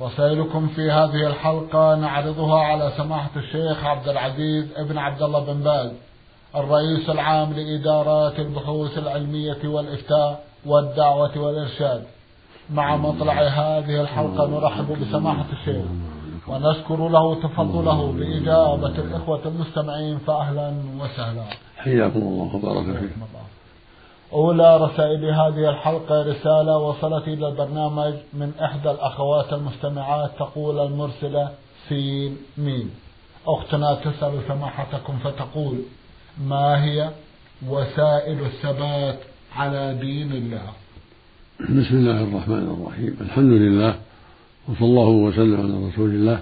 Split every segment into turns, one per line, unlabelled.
رسائلكم في هذه الحلقة نعرضها على سماحة الشيخ عبد العزيز ابن عبد الله بن باز الرئيس العام لإدارات البحوث العلمية والإفتاء والدعوة والإرشاد. مع مطلع هذه الحلقة نرحب بسماحة الشيخ ونشكر له تفضله بإجابة الإخوة المستمعين فأهلا وسهلا.
حياكم الله وبارك فيكم.
أولى رسائل هذه الحلقة رسالة وصلت إلى البرنامج من إحدى الأخوات المستمعات تقول المرسلة سين ميم. أختنا تسأل سماحتكم فتقول ما هي وسائل الثبات على دين الله؟
بسم الله الرحمن الرحيم. الحمد لله وصلى الله وسلم على رسول الله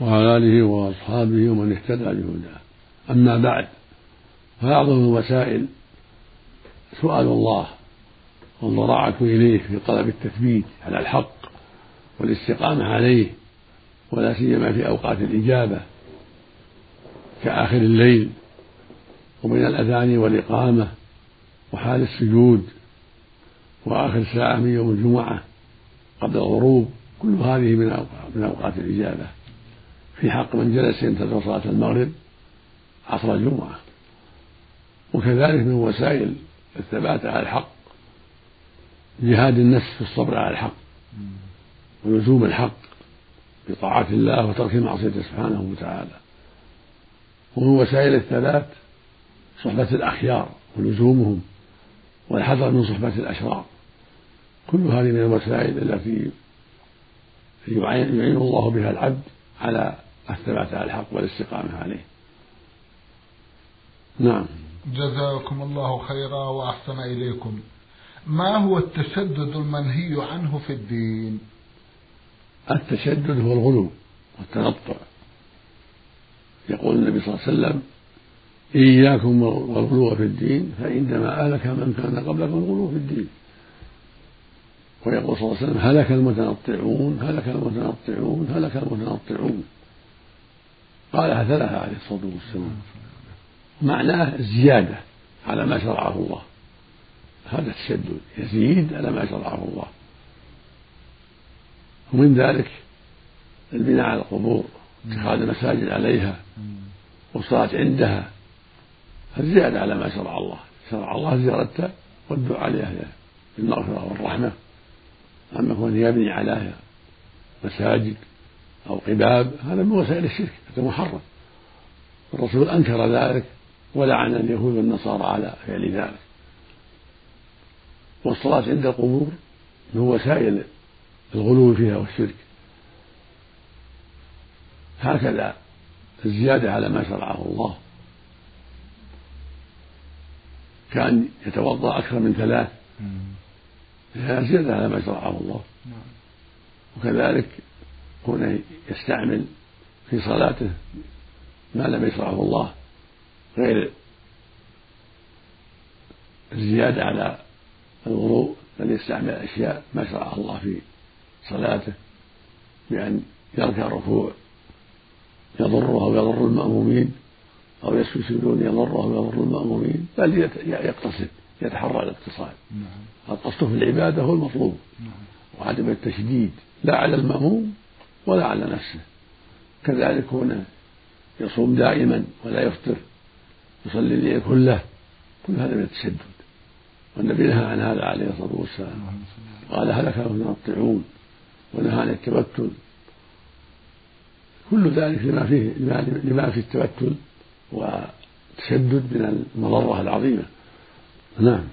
وعلى آله وأصحابه ومن اهتدى بهداه. أما بعد فأعظم الوسائل سؤال الله والضراعة إليه في طلب التثبيت على الحق والاستقامة عليه ولا سيما في أوقات الإجابة كآخر الليل وبين الأذان والإقامة وحال السجود وآخر ساعة من يوم الجمعة قبل الغروب كل هذه من من أوقات الإجابة. في حق من جلس ينتظر صلاة المغرب عصر الجمعة. وكذلك من وسائل الثبات على الحق. جهاد النفس في الصبر على الحق. ولزوم الحق بطاعة الله وترك معصيته سبحانه وتعالى. ومن وسائل الثبات صحبة الأخيار ولزومهم والحذر من صحبة الأشرار. كل هذه من الوسائل التي يعين الله بها العبد على الثبات على الحق والاستقامة عليه. نعم.
جزاكم الله خيرا وأحسن إليكم. ما هو التشدد المنهي عنه في الدين؟
التشدد هو الغلو والتنطع. يقول النبي صلى الله عليه وسلم إياكم والغلو في الدين فإنما أهلك من كان قبلكم الغلو في الدين. ويقول صلى الله عليه وسلم هلك المتنطعون هلك المتنطعون هلك المتنطعون. قالها ثلاثة عليه الصلاة والسلام. معناه الزيادة على ما شرعه الله. هذا التشدد. يزيد على ما شرعه الله. ومن ذلك البناء على القبور اتخاذ المساجد عليها والصلاة عندها. الزيادة على ما شرع الله. شرع الله زيارتها والدعاء عليها بالمغفرة والرحمة. أما كون يبني عليها مساجد أو قباب هذا من وسائل الشرك هذا محرم. الرسول أنكر ذلك. ولعن اليهود والنصارى على فعل ذلك. والصلاة عند القبور من وسائل الغلو فيها والشرك. هكذا الزيادة على ما شرعه الله. كأن يتوضأ أكثر من ثلاث. هذا زيادة على ما شرعه الله. وكذلك كونه يستعمل في صلاته ما لم يشرعه الله. غير الزيادة على الوضوء بل يستعمل أشياء ما شرعها الله في صلاته بأن يركع ركوع يضره أو يضر المأمومين أو يسجد سجود يضره أو يضر المأمومين بل يقتصد يتحرى الاقتصاد نعم. القصد في العبادة هو المطلوب نعم. وعدم التشديد لا على المأموم ولا على نفسه كذلك هنا يصوم دائما ولا يفطر يصلي الليل كله كل هذا من التشدد. والنبي نهى عن هذا عليه الصلاة والسلام. قال هلك المتنطعون ونهى عن التبتل. كل ذلك لما فيه لما في التبتل والتشدد من المضرة العظيمة. نعم.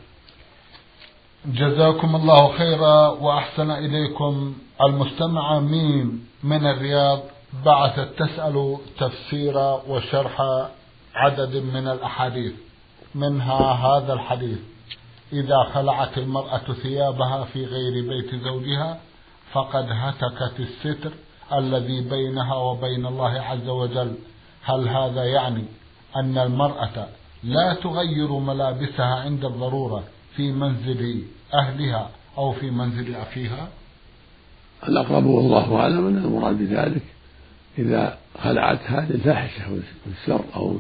جزاكم الله خيرا وأحسن إليكم. المستمعه ميم من الرياض بعثت تسأل تفسير وشرح عدد من الأحاديث. منها هذا الحديث؟ إذا خلعت المرأة ثيابها في غير بيت زوجها فقد هتكت الستر الذي بينها وبين الله عز وجل. هل هذا يعني أن المرأة لا تغير ملابسها عند الضرورة في منزل أهلها أو في منزل أخيها؟
الأقرب والله أعلم أن المراد بذلك إذا خلعتها للفاحشة والشر أو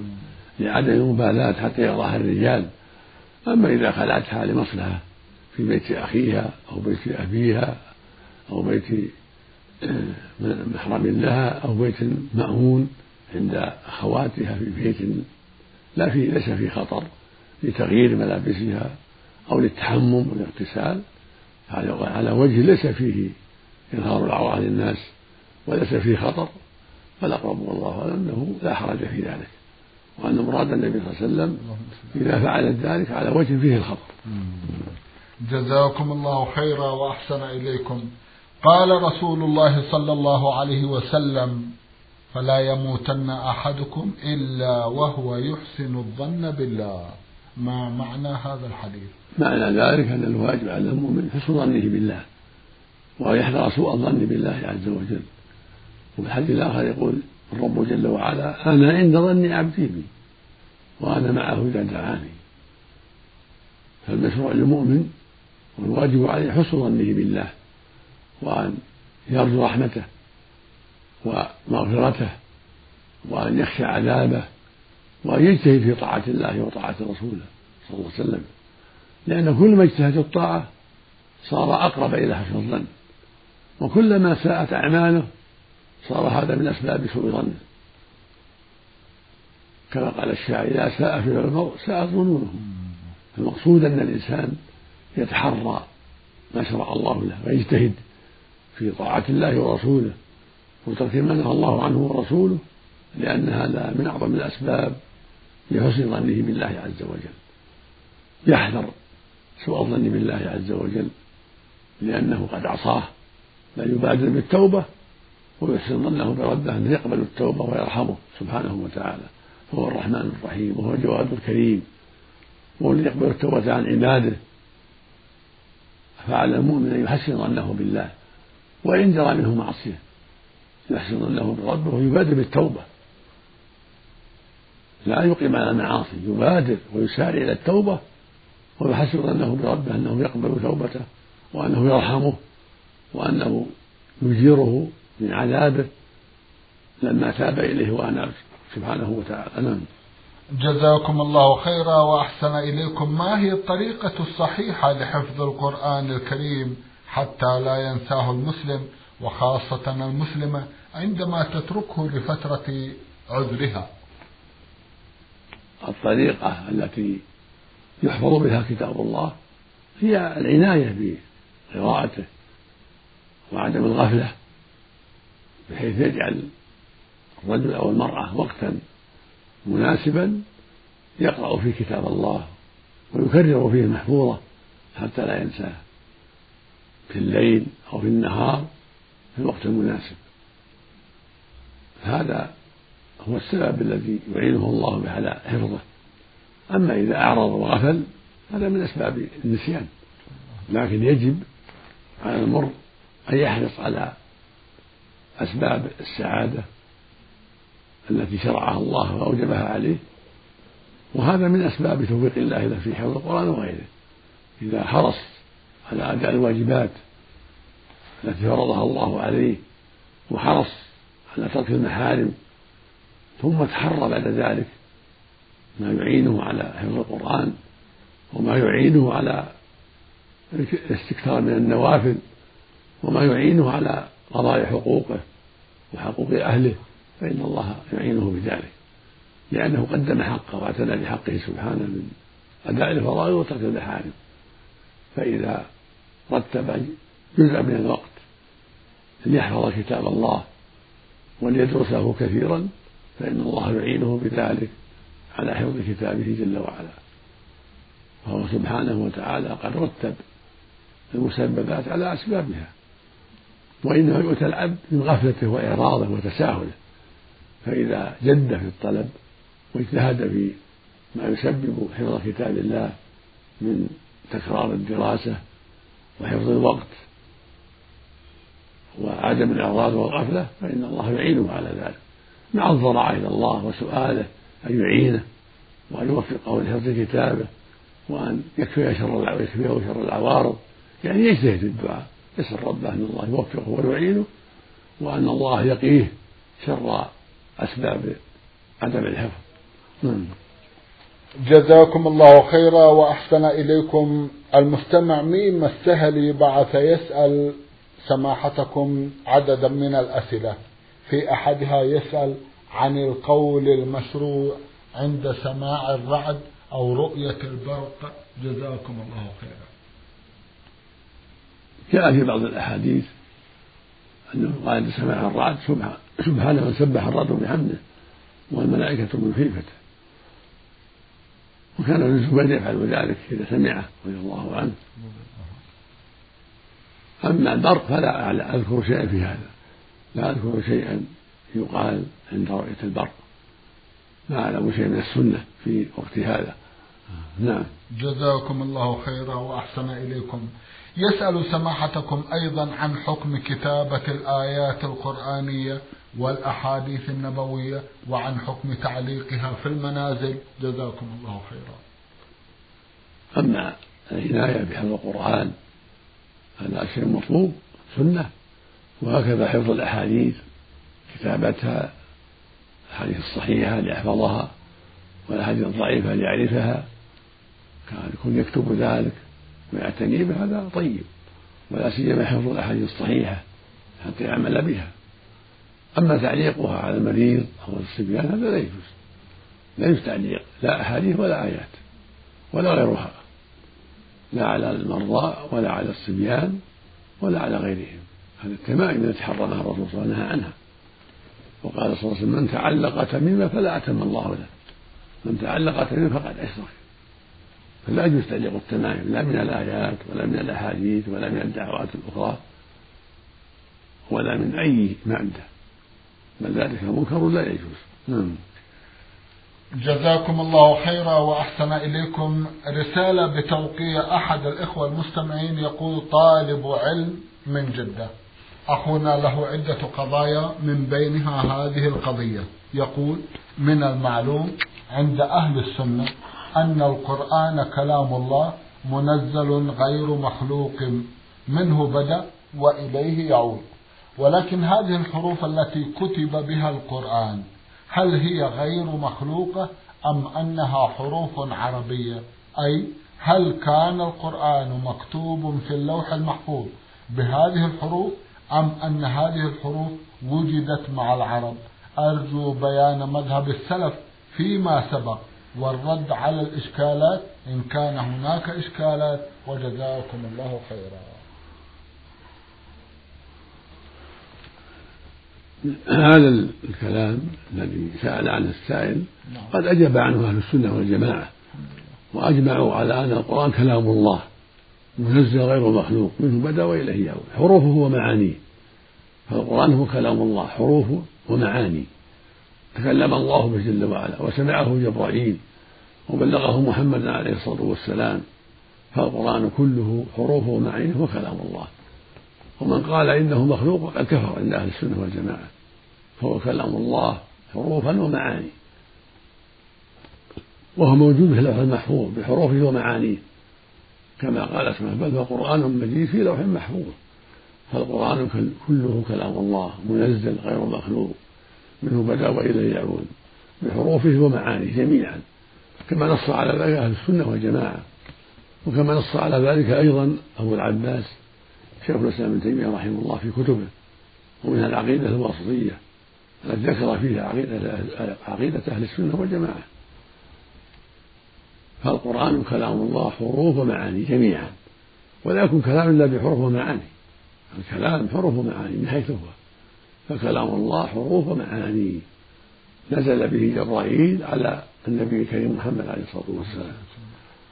لعدم المبالاة حتى يراها الرجال؟ أما إذا خلعتها لمصلحة في بيت أخيها أو بيت أبيها أو بيت آه، محرم لها أو بيت مأمون عند أخواتها في بيت لا في ليس في خطر لتغيير ملابسها أو للتحمم والاغتسال. على وجه ليس فيه إظهار العورة للناس وليس فيه خطر. فالأقرب والله أعلم أنه لا حرج في ذلك وأن مراد النبي صلى الله عليه وسلم إذا فعلت ذلك على وجه فيه الخطر
جزاكم الله خيرا وأحسن إليكم. قال رسول الله صلى الله عليه وسلم فلا يموتن أحدكم إلا وهو يحسن الظن بالله. ما معنى هذا الحديث؟
معنى ذلك أن الواجب على المؤمن حسن ظنه بالله ويحذر سوء الظن بالله عز وجل. وفي الحديث الآخر يقول الرب جل وعلا أنا عند ظن عبدي بي وأنا معه إذا دعاني. فالمشروع للمؤمن والواجب عليه حسن ظنه بالله وأن يرجو رحمته ومغفرته وأن يخشى عذابه وأن يجتهد في طاعة الله وطاعة رسوله صلى الله عليه وسلم. لأن كل ما اجتهد الطاعة صار أقرب إلى حسن الظن. وكلما ساءت أعماله صار هذا من أسباب سوء ظنه كما قال الشاعر إذا ساء في المرء ساءت ظنونه. المقصود أن الإنسان يتحرى ما شرع الله له ويجتهد في طاعة الله ورسوله وترك ما نهى الله عنه ورسوله لأن هذا من أعظم الأسباب لحسن ظنه بالله عز وجل. يحذر سوء الظن بالله عز وجل لأنه قد عصاه بل يبادر بالتوبة ويحسن ظنه بربه أنه يقبل التوبة ويرحمه سبحانه وتعالى. فهو الرحمن الرحيم وهو الجواد الكريم. وهو الذي يقبل التوبة عن عباده. فعلى المؤمن أن يحسن ظنه بالله. وإن جرى منه معصية يحسن ظنه بربه ويبادر بالتوبة. لا يقيم على المعاصي يبادر ويسارع إلى التوبة. ويحسن ظنه بربه أنه يقبل توبته وأنه يرحمه وأنه يجيره من عذابه لما تاب إليه وأناب سبحانه وتعالى. نعم.
جزاكم الله خيرا وأحسن إليكم. ما هي الطريقة الصحيحة لحفظ القرآن الكريم حتى لا ينساه المسلم وخاصة المسلمة عندما تتركه لفترة عذرها؟
الطريقة التي يحفظ بها كتاب الله هي العناية بقراءته وعدم الغفلة. بحيث يجعل الرجل أو المرأة وقتا مناسبا يقرأ فيه كتاب الله ويكرر فيه المحفوظة حتى لا ينساه في الليل أو في النهار في الوقت المناسب. هذا هو السبب الذي يعينه الله على حفظه. أما إذا أعرض وغفل هذا من أسباب النسيان. لكن يجب على المر أن يحرص على أسباب السعادة التي شرعها الله وأوجبها عليه وهذا من أسباب توفيق الله له في حفظ القرآن وغيره. إذا حرص على أداء الواجبات التي فرضها الله عليه وحرص على ترك المحارم ثم تحرى بعد ذلك ما يعينه على حفظ القرآن وما يعينه على الاستكثار من النوافل وما يعينه على قضاء حقوقه وحقوق أهله فإن الله يعينه بذلك لأنه قدم حقه واعتنى بحقه سبحانه من أداء الفرائض وترك المحارم فإذا رتب جزء من الوقت أن يحفظ كتاب الله وأن يدرسه كثيرا فإن الله يعينه بذلك على حفظ كتابه جل وعلا. فهو سبحانه وتعالى قد رتب المسببات على أسبابها. وإنما يؤتى العبد من غفلته وإعراضه وتساهله. فإذا جد في الطلب واجتهد في ما يسبب حفظ كتاب الله من تكرار الدراسة وحفظ الوقت وعدم الإعراض والغفلة فإن الله يعينه على ذلك. مع الضراعة إلى الله وسؤاله أن يعينه وأن يوفقه لحفظ كتابه وأن يكفي شر شر العوارض يعني يجتهد في الدعاء. يسأل ربه أن الله يوفقه ويعينه وأن الله يقيه شر أسباب عدم الحفظ. نعم.
جزاكم الله خيرا وأحسن إليكم. المستمع ميم السهلي بعث يسأل سماحتكم عددا من الأسئلة. في أحدها يسأل عن القول المشروع عند سماع الرعد أو رؤية البرق. جزاكم الله خيرا.
جاء في بعض الأحاديث أنه قال عند سماع الرعد سبحانه من سبح الرعد بحمده والملائكة من خيفته. وكان ابن الزبير يفعل ذلك إذا سمعه رضي الله عنه. أما البرق فلا أذكر شيئا في هذا. لا أذكر شيئا يقال عند رؤية البرق. لا أعلم شيء من السنة في وقت هذا. نعم.
جزاكم الله خيرا وأحسن إليكم. يسأل سماحتكم أيضا عن حكم كتابة الآيات القرآنية والأحاديث النبوية وعن حكم تعليقها في المنازل. جزاكم الله خيرا.
أما العناية بحفظ القرآن هذا شيء مطلوب سنة. وهكذا حفظ الأحاديث كتابتها الأحاديث الصحيحة ليحفظها والأحاديث الضعيفة ليعرفها. كان يكون يكتب ذلك ويعتني بهذا طيب. ولا سيما حفظ الأحاديث الصحيحة حتى يعمل بها. أما تعليقها على المريض أو الصبيان هذا لا يجوز. لا يجوز تعليق لا أحاديث ولا آيات ولا غيرها. لا على المرضى ولا على الصبيان ولا على غيرهم. هذه التمائم التي حرمها الرسول صلى الله عليه وسلم عنها. وقال صلى الله عليه وسلم من تعلق تميما فلا أتم الله له. من تعلق تميما فقد أشرك. فلا يجوز تعليق التمائم لا من الآيات ولا من الأحاديث ولا من الدعوات الأخرى ولا من أي مادة. بل ذلك منكر لا يجوز. نعم.
جزاكم الله خيرا وأحسن إليكم. رسالة بتوقيع أحد الإخوة المستمعين يقول طالب علم من جدة. أخونا له عدة قضايا من بينها هذه القضية. يقول من المعلوم عند أهل السنة أن القرآن كلام الله منزل غير مخلوق. منه بدأ وإليه يعود. ولكن هذه الحروف التي كتب بها القرآن هل هي غير مخلوقة أم أنها حروف عربية؟ أي هل كان القرآن مكتوب في اللوح المحفوظ بهذه الحروف أم أن هذه الحروف وجدت مع العرب؟ أرجو بيان مذهب السلف فيما سبق. والرد على الإشكالات إن كان هناك إشكالات وجزاكم الله خيرا.
هذا الكلام الذي سأل عنه السائل نعم. قد أجاب عنه أهل السنة والجماعة وأجمعوا على أن القرآن كلام الله منزل غير مخلوق منه بدأ وإليه يعود. حروفه ومعانيه. فالقرآن هو كلام الله حروفه ومعاني تكلم الله به جل وعلا وسمعه جبرائيل وبلغه محمد عليه الصلاة والسلام فالقرآن كله حروفه ومعانيه هو كلام الله. ومن قال إنه مخلوق فقد كفر عند أهل السنة والجماعة فهو كلام الله حروفا ومعاني وهو موجود في اللوح المحفوظ بحروفه ومعانيه. كما قال سبحانه بل هو قرآن مجيد في لوح محفوظ. فالقرآن كله كلام الله منزل غير مخلوق. منه بدا وإليه يعود بحروفه ومعانيه جميعا. كما نص على ذلك أهل السنة والجماعة. وكما نص على ذلك أيضا أبو العباس شيخ الإسلام ابن تيمية رحمه الله في كتبه. ومنها العقيدة الواسطية. التي ذكر فيها عقيدة عقيدة أهل السنة والجماعة. فالقرآن كلام الله حروف ومعاني جميعا. ولا يكون كلام إلا بحروف ومعاني. الكلام حروف ومعاني من حيث هو. فكلام الله حروف ومعاني. نزل به جبرائيل على النبي الكريم محمد عليه الصلاة والسلام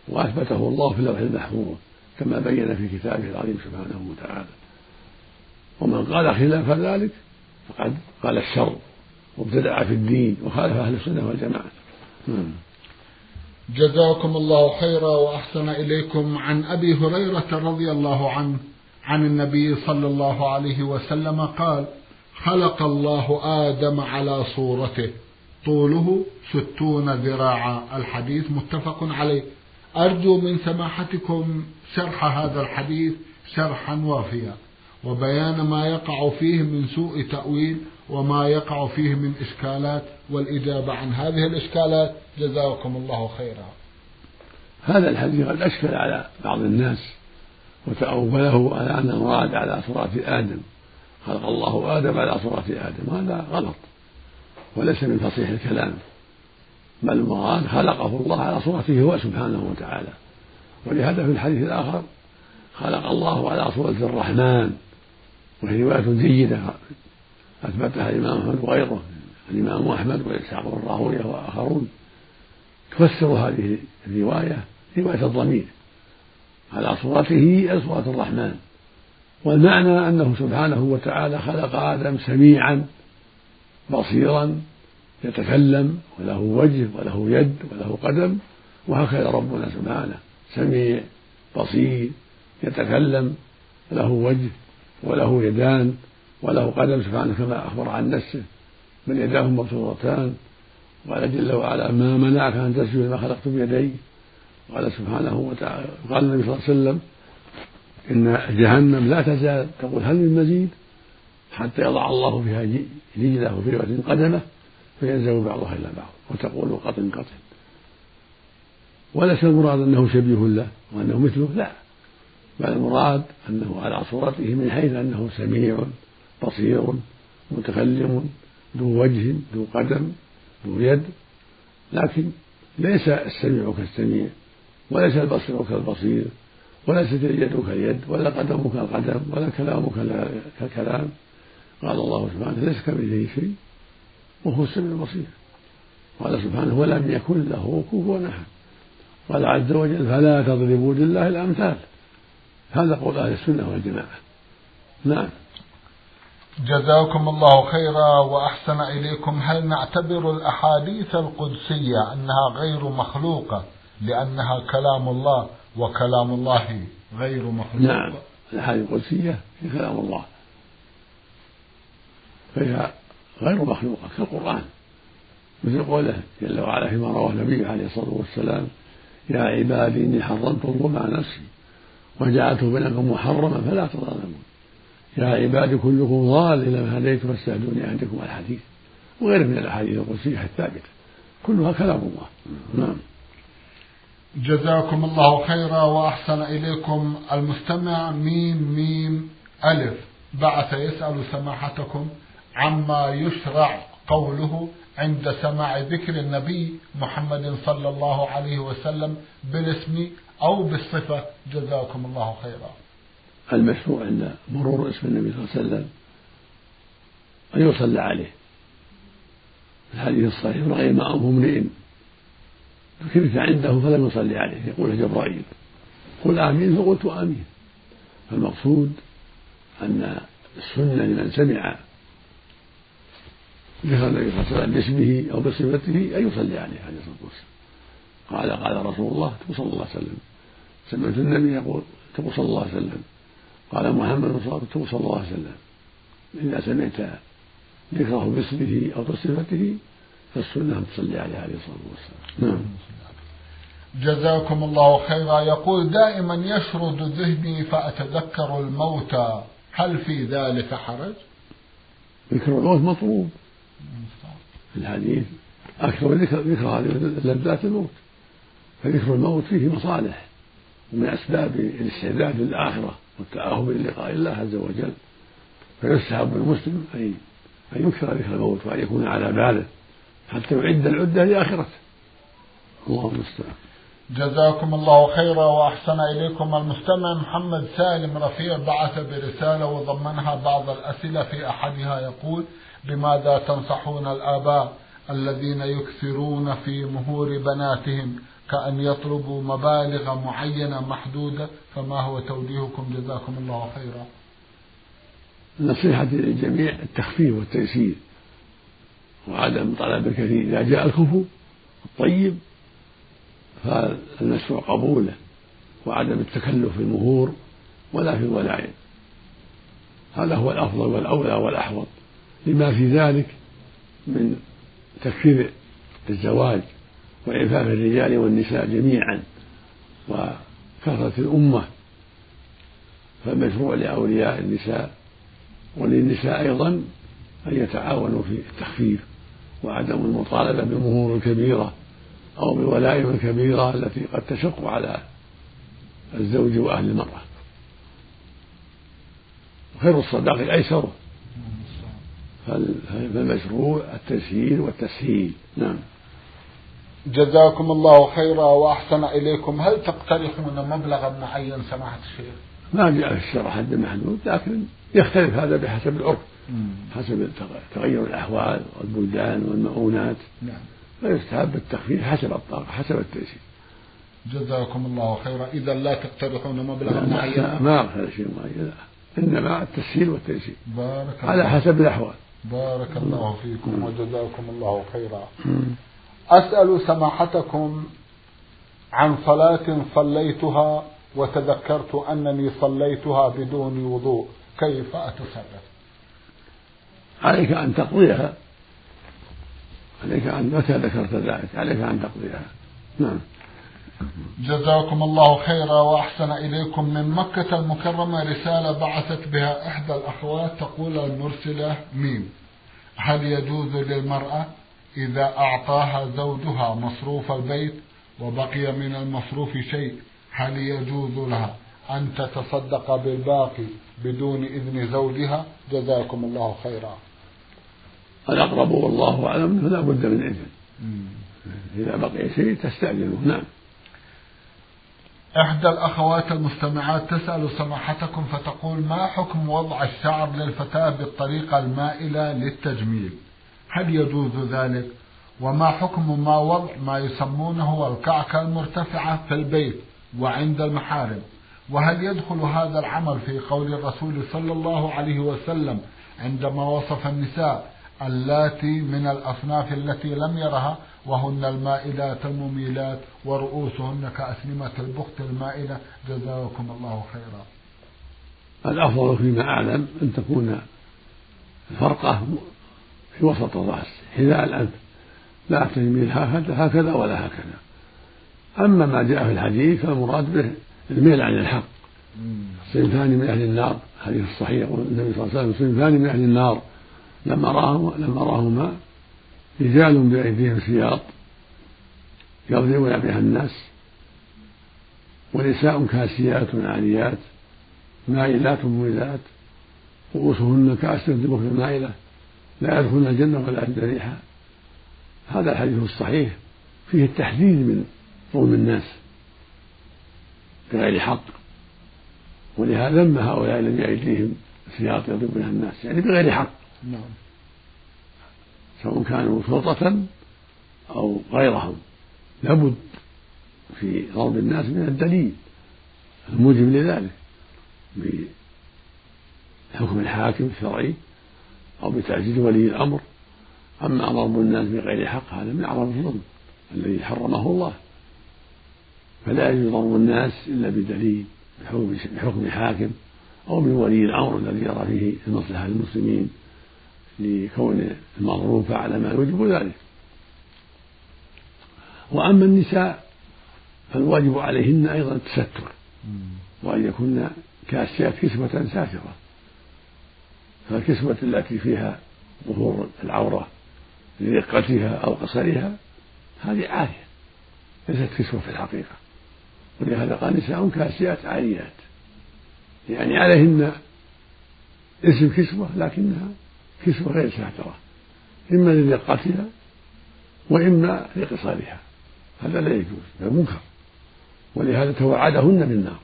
وأثبته الله في اللوح المحفوظ كما بين في كتابه العظيم سبحانه وتعالى. ومن قال خلاف ذلك فقد قال الشر وابتدع في الدين وخالف أهل السنة والجماعة. نعم.
جزاكم الله خيرا وأحسن إليكم عن أبي هريرة رضي الله عنه عن النبي صلى الله عليه وسلم قال خلق الله آدم على صورته. طوله ستون ذراعا. الحديث متفق عليه. أرجو من سماحتكم شرح هذا الحديث شرحا وافيا. وبيان ما يقع فيه من سوء تأويل وما يقع فيه من إشكالات. والإجابة عن هذه الإشكالات جزاكم الله خيرا.
هذا الحديث قد أشكل على بعض الناس وتأوله على أن المراد على صورة آدم. خلق الله آدم على صورة آدم. هذا غلط. وليس من فصيح الكلام. بل المراد خلقه الله على صورته هو سبحانه وتعالى. ولهذا في الحديث الآخر خلق الله على صورة الرحمن. وهي رواية جيدة. أثبتها الإمام أحمد وغيره. الإمام أحمد وإسحاق بن راهوية وآخرون. تفسر هذه الرواية رواية الضمير. على صورته أي صورة الرحمن. والمعنى أنه سبحانه وتعالى خلق آدم سميعا بصيرا يتكلم وله وجه وله يد وله قدم وهكذا ربنا سبحانه. سميع بصير يتكلم له وجه وله يدان وله قدم سبحانه كما أخبر عن نفسه. بل يداه مبسوطتان. قال جل وعلا ما منعك أن تسجد ما خلقت بيدي قال سبحانه وتعالى قال النبي صلى الله عليه وسلم إن جهنم لا تزال تقول هل من مزيد حتى يضع الله فيها رجله وفي رواية قدمه فينزل بعضها إلى بعض وتقول قطن قطن وليس المراد أنه شبيه له وأنه مثله لا. بل المراد أنه على صورته من حيث أنه سميع بصير متكلم ذو وجه ذو قدم ذو يد. لكن ليس السميع كالسميع وليس البصير كالبصير. وليست اليد كاليد ولا القدم كالقدم ولا الكلام كالكلام قال الله سبحانه ليس كمثله شيء وهو السميع البصير. قال سبحانه ولم يكن له كفوا أحد. قال عز وجل فلا تضربوا لله الأمثال. هذا قول أهل السنة والجماعة. نعم.
جزاكم الله خيرا وأحسن إليكم. هل نعتبر الأحاديث القدسية أنها غير مخلوقة؟ لأنها كلام الله وكلام الله غير مخلوق.
نعم. الاحاديث القدسية هي كلام الله. فهي غير مخلوقة كالقرآن. مثل قوله جل وعلا فيما رواه النبي عليه الصلاة والسلام يا عبادي إني حرمت الظلم على نفسي وجعلته بينكم محرما فلا تظالمون يا عبادي كلكم ضال إلى ما هديت فاستهدوني عندكم الحديث. وغيره من الأحاديث القدسية الثابتة. كلها كلام الله. نعم.
جزاكم الله خيرا وأحسن إليكم المستمع. ميم ميم ألف. بعث يسأل سماحتكم عما يشرع قوله عند سماع ذكر النبي محمد صلى الله عليه وسلم بالاسم أو بالصفة. جزاكم الله خيرا.
المشروع عند مرور اسم النبي صلى الله عليه وسلم أن يصلى عليه. الحديث الصحيح رغم أمه امرئ ذكرت عنده فلم يصلي عليه يقول جبرائيل قل آمين فقلت آمين. فالمقصود أن السنة لمن سمع ذكر النبي صلى الله عليه وسلم باسمه أو بصفته أن يصلي عليه عليه الصلاة والسلام. قال قال رسول الله صلى الله عليه وسلم. سمعت النبي يقول تقول صلى الله عليه وسلم. قال محمد صلى الله عليه وسلم. إذا سمعت ذكره باسمه أو بصفته فالسنة أن تصلي عليه عليه الصلاة والسلام. نعم.
جزاكم الله خيرا. يقول دائما يشرد ذهني فأتذكر الموتى هل في ذلك حرج؟
ذكر الموت مطلوب. في الحديث أكثر ذكر ذكر هذه اللذات الموت. فذكر الموت فيه مصالح ومن أسباب الاستعداد للآخرة والتأهب للقاء الله عز وجل. فيستحب المسلم أن أن يكثر ذكر الموت وأن يكون على باله. حتى يعد العدة لآخرته الله المستعان.
جزاكم الله خيرا وأحسن إليكم المستمع محمد سالم رفيع بعث برسالة وضمنها بعض الأسئلة في أحدها يقول بماذا تنصحون الآباء الذين يكثرون في مهور بناتهم كأن يطلبوا مبالغ معينة محدودة؟ فما هو توجيهكم؟ جزاكم الله خيرا.
النصيحة للجميع التخفيف والتيسير. وعدم طلب الكثير. إذا جاء الكفو الطيب فالمشروع قبوله وعدم التكلف في المهور ولا في الولائم هذا هو الأفضل والأولى والأحوط. لما في ذلك من تكفير الزواج وإعفاف الرجال والنساء جميعا وكثرة الأمة فالمشروع لأولياء النساء وللنساء أيضا أن يتعاونوا في التخفيف. وعدم المطالبة بالمهور الكبيرة أو بالولائم الكبيرة التي قد تشق على الزوج وأهل المرأة. خير الصداق أيسره فالمشروع التسهيل والتسهيل. نعم.
جزاكم الله خيرا وأحسن إليكم. هل تقترحون مبلغا معين؟ سماحة الشيخ.
ما جاء في الشرع حد محدود لكن يختلف هذا بحسب العرف. حسب تغير الأحوال والبلدان والمؤونات. نعم. فيستحب التخفيف حسب الطاقة حسب التيسير
جزاكم الله خيرا. إذا لا تقترحون مبلغا معينا
ما أقترح شيء معين إنما التسهيل والتيسير بارك على حسب الأحوال.
بارك الله فيكم وجزاكم الله خيرا. أسأل سماحتكم عن صلاة صليتها وتذكرت أنني صليتها بدون وضوء. كيف أتصرف؟
عليك أن تقضيها. عليك أن متى ذكرت ذلك؟ عليك أن تقضيها. نعم.
جزاكم الله خيرا وأحسن إليكم. من مكة المكرمة رسالة بعثت بها إحدى الأخوات تقول المرسلة ميم. هل يجوز للمرأة إذا أعطاها زوجها مصروف البيت وبقي من المصروف شيء؟ هل يجوز لها أن تتصدق بالباقي بدون إذن زوجها؟ جزاكم الله خيرا.
الأقرب والله أعلم فلا بد من إذن. إذا بقي شيء تستأذنه. نعم.
إحدى الأخوات المستمعات تسأل سماحتكم فتقول ما حكم وضع الشعر للفتاة بالطريقة المائلة للتجميل؟ هل يجوز ذلك؟ وما حكم ما وضع ما يسمونه الكعكة المرتفعة في البيت وعند المحارم؟ وهل يدخل هذا العمل في قول الرسول صلى الله عليه وسلم عندما وصف النساء اللاتي من الأصناف التي لم يرها وهن المائلات المميلات ورؤوسهن كأسنمة البخت المائلة جزاكم الله خيرا.
الأفضل فيما أعلم أن تكون الفرقة في وسط الرأس حذاء الأنف لا تميل هكذا ولا هكذا. أما ما جاء في الحديث فالمراد به الميل عن الحق. صنفان من أهل النار حديث الصحيح يقول النبي صلى الله عليه وسلم صنفان من أهل النار. لما راه لما راهما رجال بأيديهم سياط يضربون بها الناس ونساء كاسيات عاريات مائلات مميلات رؤوسهن كأسر البخل المائلة لا يدخلن الجنة ولا يجد ريحها هذا الحديث الصحيح فيه التحذير من ظلم الناس بغير حق ولهذا ذم هؤلاء الذين بأيديهم سياط يضرب بها الناس يعني بغير حق. نعم. سواء كانوا شرطة أو غيرهم. لابد. في ضرب الناس من الدليل الموجب لذلك بحكم الحاكم الشرعي أو بتعزيز ولي الأمر. أما ضرب الناس بغير حق هذا من أعظم الظلم الذي حرمه الله. فلا يجوز ضرب الناس إلا بدليل بحكم حاكم أو بولي الأمر الذي يرى فيه المصلحة للمسلمين لكون المضروب فعل ما يوجب ذلك. وأما النساء فالواجب عليهن أيضا التستر وأن يكن كاسيات كسوة ساترة فالكسوة التي فيها ظهور العورة لرقتها أو قصرها هذه عارية ليست كسوة في الحقيقة. ولهذا قال نساء كاسيات عاريات يعني عليهن اسم كسوة لكنها كسوة غير ساترة إما لرقتها وإما لقصارها هذا لا يجوز هذا منكر. ولهذا توعدهن بالنار.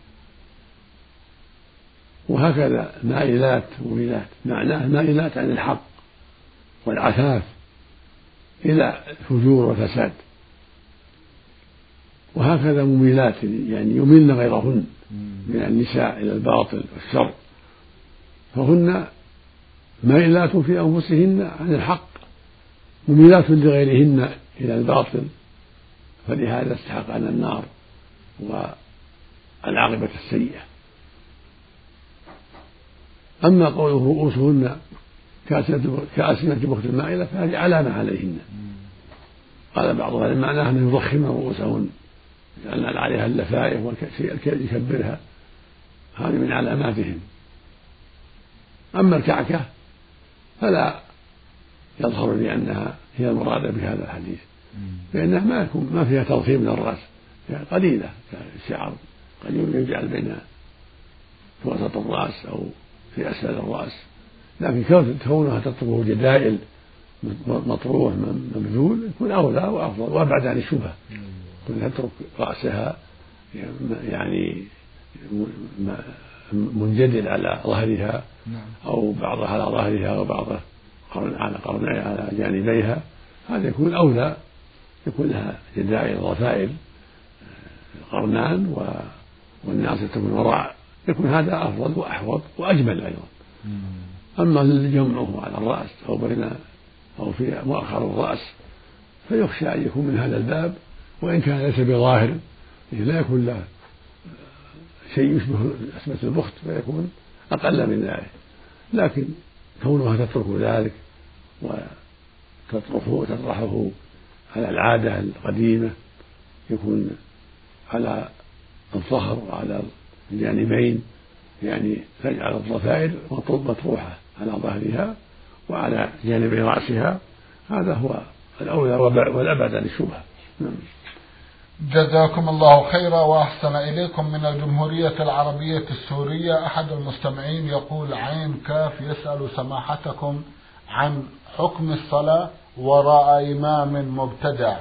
وهكذا مائلات مميلات معناه مائلات عن الحق والعفاف إلى الفجور والفساد وهكذا مميلات يعني يميلن غيرهن من النساء إلى الباطل والشر. فهن مائلات في أنفسهن عن الحق مميلات لغيرهن إلى الباطل فلهذا استحقن النار والعاقبة السيئة. أما قوله رؤوسهن كأسنة بخت المائلة فهذه علامة عليهن. قال بعض أهل المعنى أن يضخمن رؤوسهن يجعلن عليها اللفائف والشيء الكي يكبرها. هذه من علاماتهم. أما الكعكة فلا يظهر لي أنها هي المرادة بهذا الحديث. لأنها ما يكون ما فيها تضخيم للرأس يعني قليلة كالشعر قليل يجعل بين في وسط الرأس أو في أسفل الرأس. لكن كونها تتركه جدائل مطروح مبذول يكون أولى وأفضل وأبعد عن الشبهة. تترك رأسها يعني منجدل على ظهرها نعم. أو بعضها على ظهرها وبعضها على قرنيها على جانبيها. هذا يكون أولى يكون لها جدائل ضفائر قرنان والناصية تكون وراء. يكون هذا أفضل وأحوط وأجمل أيضا. أما جمعه على الرأس أو بين أو في مؤخر الرأس فيخشى أن يكون من هذا الباب وإن كان ليس بظاهر لا يكون له شيء يشبه أسمة البخت فيكون أقل من ذلك. لكن كونها تترك ذلك وتطرحه وتطرحه على العادة القديمة يكون على الظهر وعلى الجانبين يعني تجعل الضفائر مطروحة على ظهرها وعلى جانبي رأسها. هذا هو الأولى والأبعد عن الشبهة. نعم.
جزاكم الله خيرا وأحسن إليكم من الجمهورية العربية السورية. أحد المستمعين يقول عين كاف يسأل سماحتكم عن حكم الصلاة وراء إمام مبتدع.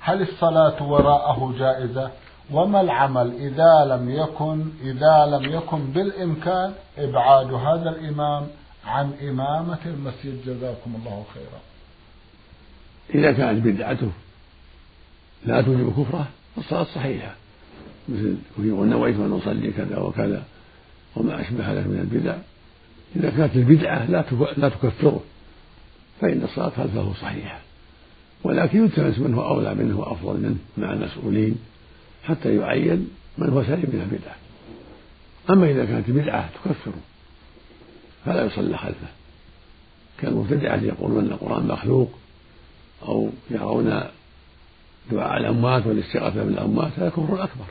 هل الصلاة وراءه جائزة؟ وما العمل؟ إذا لم يكن إذا لم يكن بالإمكان إبعاد هذا الإمام عن إمامة المسجد. جزاكم الله خيرا.
إذا كانت بدعته. لا توجب كفره فالصلاة صحيحة. مثل يقول نويت أن أصلي كذا وكذا وما أشبه ذلك من البدع. إذا كانت البدعة لا لا تكفره فإن الصلاة خلفه صحيحة. ولكن يلتمس من هو أولى منه وأفضل منه مع المسؤولين حتى يعين من هو سليم من البدعة. أما إذا كانت بدعة تكفره فلا يصلى خلفه. كالمبتدعة يقولون أن القرآن مخلوق أو يرون دعاء الأموات والاستغاثة بالأموات هذا كفر أكبر.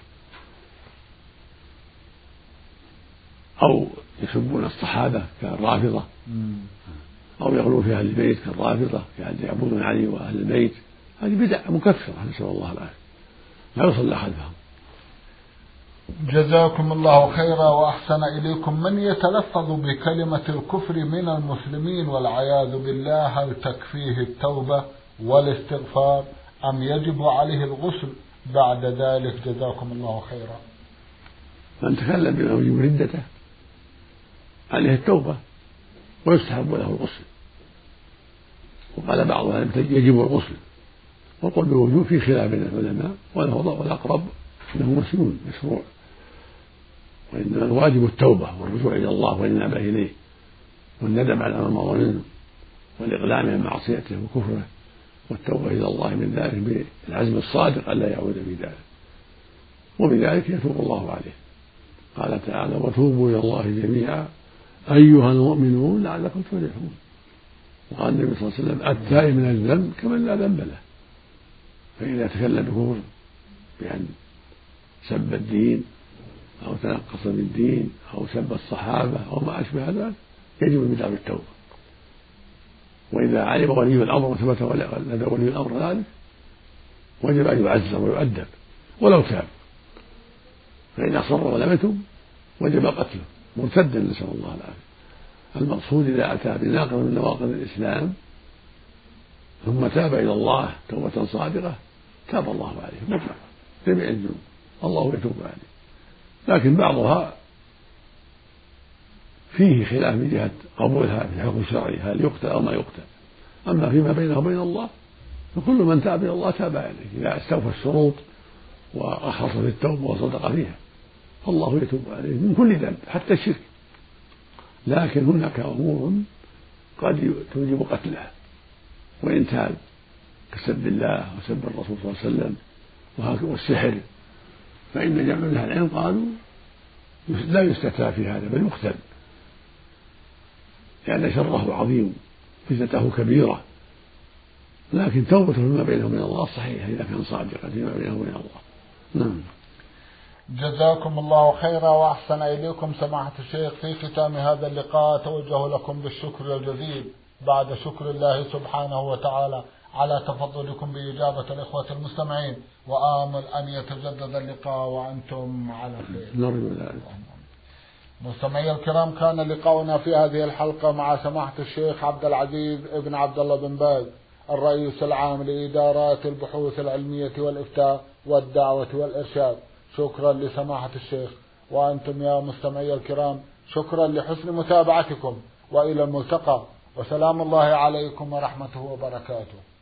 أو يسبون الصحابة كالرافضة أو يغلو في أهل البيت كالرافضة كأهل يعبدون علي وأهل البيت. هذه بدع مكفرة نسأل الله العافية. لا يصلى خلفهم
جزاكم الله خيرا وأحسن إليكم. من يتلفظ بكلمة الكفر من المسلمين والعياذ بالله هل تكفيه التوبة والاستغفار؟ أم يجب عليه الغسل بعد ذلك جزاكم الله خيرا.
من تكلم بما يوجب ردته عليه التوبة ويستحب له الغسل. وقال بعض يجب الغسل. والقول بالوجوب في خلاف بين العلماء وله والأقرب أنه مسنون مشروع. وإنما الواجب التوبة والرجوع إلى الله والإنابة إليه والندم على ما مضى منه والإقلاع من معصيته وكفره. والتوبة إلى الله من ذلك بالعزم الصادق ألا يعود في ذلك وبذلك يتوب الله عليه. قال تعالى وتوبوا إلى الله جميعا أيها المؤمنون لعلكم تفلحون. وقال النبي صلى الله عليه وسلم التائب من الذنب كمن لا ذنب له. فإذا تكلم بكفر بأن سب الدين أو تنقص بالدين أو سب الصحابة أو ما أشبه ذلك يجب البدع بالتوبة. وإذا علم ولي الأمر وثبت لدى ولي الأمر ذلك وجب أن يعزر ويؤدب ولو تاب. فإن أصر ولم يتب وجب قتله مرتدا نسأل الله العافية. المقصود إذا أتى بناقض من نواقض الإسلام ثم تاب إلى الله توبة صادقة تاب الله عليه مطلقا جميع الذنوب. الله يتوب عليه. لكن بعضها فيه خلاف من جهة قبولها في الحكم الشرعي هل يقتل أو ما يقتل. أما فيما بينه وبين الله فكل من تاب إلى الله تاب عليه إذا استوفى الشروط وأخلص في التوبة وصدق فيها فالله يتوب عليه من كل ذنب حتى الشرك. لكن هناك أمور قد توجب قتله وإن تاب كسب الله وسب الرسول صلى الله عليه وسلم والسحر فإن جمع من أهل العلم قالوا لا يستتاب في هذا بل يقتل. لأن شره عظيم فتنته كبيرة. لكن توبته فيما بينه وبين الله صحيحة إذا كان صادقا فيما بينه وبين الله. نعم.
جزاكم الله خيرا وأحسن إليكم سماحة الشيخ. في ختام هذا اللقاء توجه لكم بالشكر الجزيل. بعد شكر الله سبحانه وتعالى على تفضلكم بإجابة الإخوة المستمعين. وآمل أن يتجدد اللقاء وأنتم على خير.
نرجو ذلك.
مستمعي الكرام كان لقاؤنا في هذه الحلقة مع سماحة الشيخ عبد العزيز ابن عبد الله بن باز الرئيس العام لإدارات البحوث العلمية والإفتاء والدعوة والإرشاد. شكرا لسماحة الشيخ. وأنتم يا مستمعي الكرام شكرا لحسن متابعتكم وإلى الملتقى. وسلام الله عليكم ورحمته وبركاته.